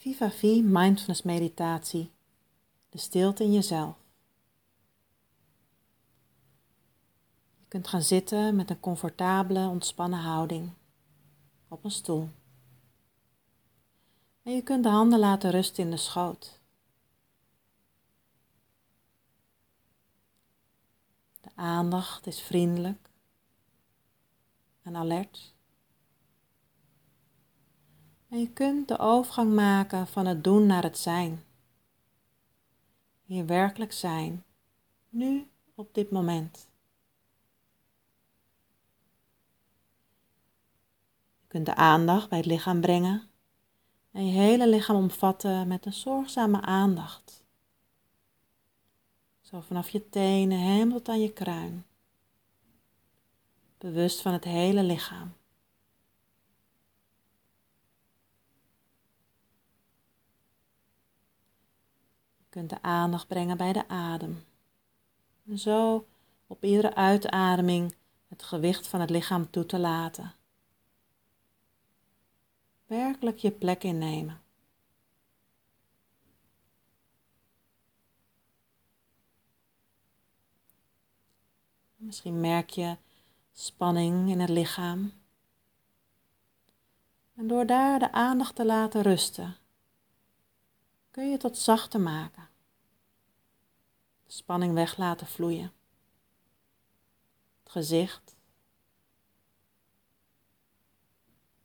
Viva V Mindfulness Meditatie. De stilte in jezelf. Je kunt gaan zitten met een comfortabele, ontspannen houding op een stoel. En je kunt de handen laten rusten in de schoot. De aandacht is vriendelijk en alert. En je kunt de overgang maken van het doen naar het zijn. Hier werkelijk zijn, nu op dit moment. Je kunt de aandacht bij het lichaam brengen en je hele lichaam omvatten met een zorgzame aandacht. Zo vanaf je tenen helemaal tot aan je kruin. Bewust van het hele lichaam. Kunt de aandacht brengen bij de adem. En zo op iedere uitademing het gewicht van het lichaam toe te laten. Werkelijk je plek innemen. Misschien merk je spanning in het lichaam. En door daar de aandacht te laten rusten, kun je tot zachter maken. De spanning weg laten vloeien. Het gezicht.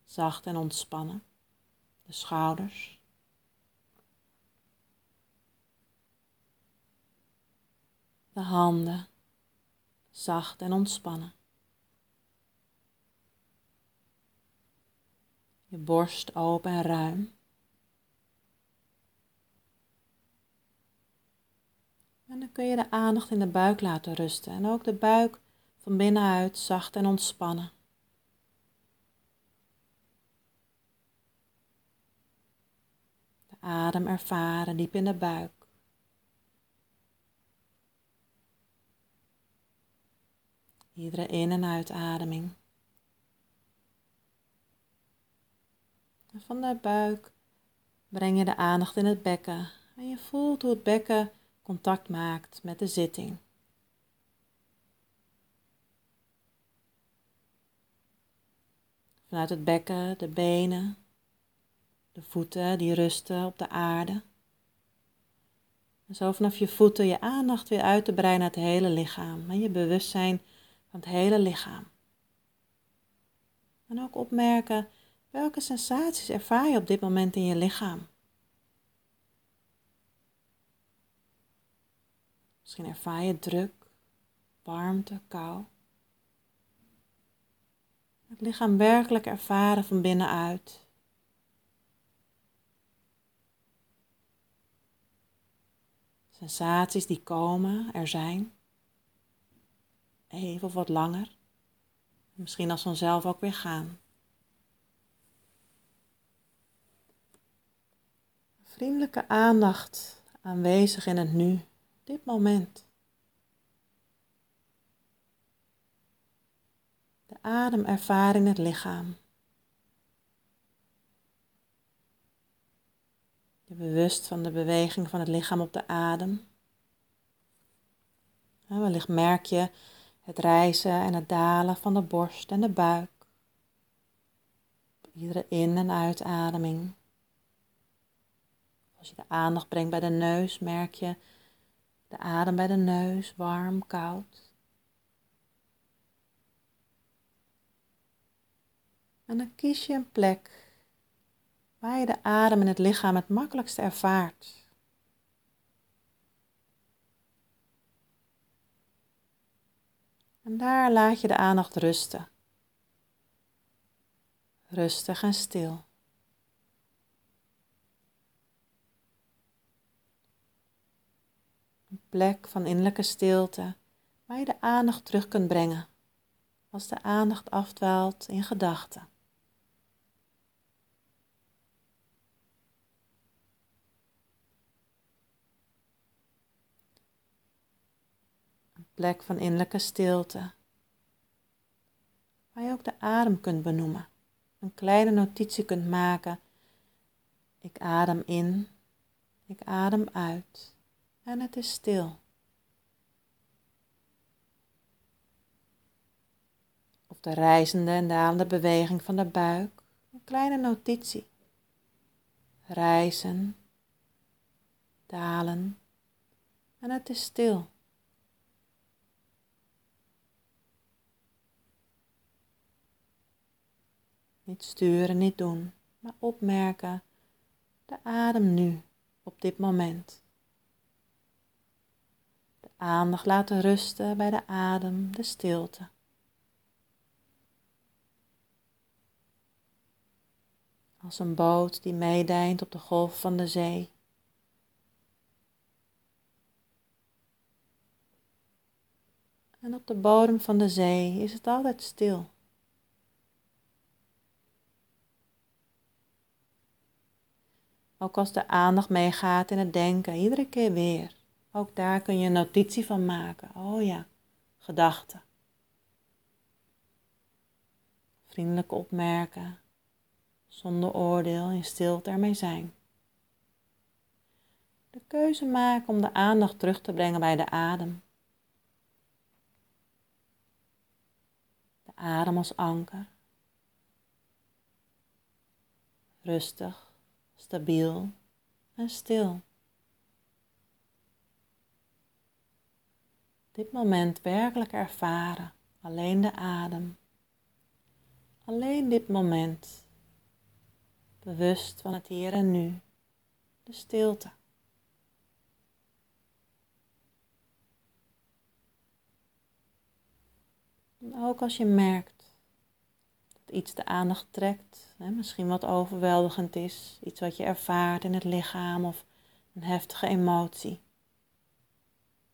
Zacht en ontspannen. De schouders. De handen. Zacht en ontspannen. Je borst open en ruim. En dan kun je de aandacht in de buik laten rusten en ook de buik van binnenuit zacht en ontspannen. De adem ervaren diep in de buik. Iedere in- en uitademing. En van de buik breng je de aandacht in het bekken en je voelt hoe het bekken contact maakt met de zitting. Vanuit het bekken, de benen, de voeten die rusten op de aarde. En zo vanaf je voeten je aandacht weer uit te breiden naar het hele lichaam en je bewustzijn van het hele lichaam. En ook opmerken welke sensaties ervaar je op dit moment in je lichaam. Misschien ervaar je druk, warmte, kou. Het lichaam werkelijk ervaren van binnenuit. Sensaties die komen, er zijn. Even of wat langer. Misschien als vanzelf ook weer gaan. Vriendelijke aandacht aanwezig in het nu dit moment. De adem ervaren in het lichaam. Je bewust van de beweging van het lichaam op de adem. Wellicht merk je het rijzen en het dalen van de borst en de buik. Iedere in- en uitademing. Als je de aandacht brengt bij de neus, merk je de adem bij de neus, warm, koud. En dan kies je een plek waar je de adem in het lichaam het makkelijkst ervaart. En daar laat je de aandacht rusten. Rustig en stil. Plek van innerlijke stilte waar je de aandacht terug kunt brengen als de aandacht afdwaalt in gedachten. Een plek van innerlijke stilte waar je ook de adem kunt benoemen, een kleine notitie kunt maken Ik adem in, ik adem uit en het is stil. Of de reizende en dalende beweging van de buik, een kleine notitie. Reizen, dalen en het is stil. Niet sturen, niet doen, maar opmerken de adem nu, op dit moment. Aandacht laten rusten bij de adem, de stilte. Als een boot die meedijnt op de golf van de zee. En op de bodem van de zee is het altijd stil. Ook als de aandacht meegaat in het denken, iedere keer weer. Ook daar kun je een notitie van maken. Oh ja, gedachten. Vriendelijk opmerken, zonder oordeel, in stilte ermee zijn. De keuze maken om de aandacht terug te brengen bij de adem. De adem als anker. Rustig stabiel en stil. Dit moment werkelijk ervaren, alleen de adem. Alleen dit moment, bewust van het hier en nu, de stilte. En ook als je merkt iets de aandacht trekt, hè, misschien wat overweldigend is, iets wat je ervaart in het lichaam of een heftige emotie.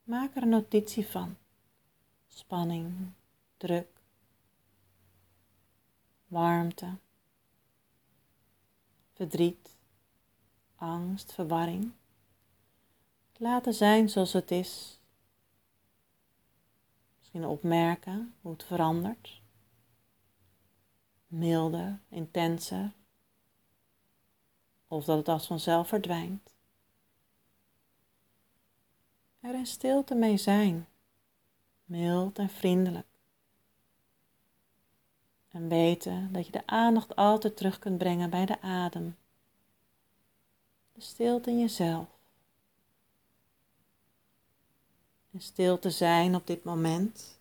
Maak er een notitie van. Spanning, druk, warmte, verdriet, angst, verwarring. Laten zijn zoals het is. Misschien opmerken hoe het verandert milder, intenser, of dat het als vanzelf verdwijnt. Er in stilte mee zijn, mild en vriendelijk. En weten dat je de aandacht altijd terug kunt brengen bij de adem. De stilte in jezelf. En stil te zijn op dit moment.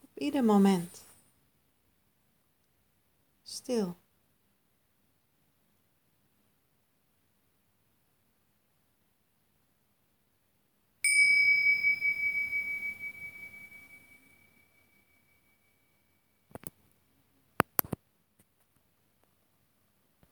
Op ieder moment stil.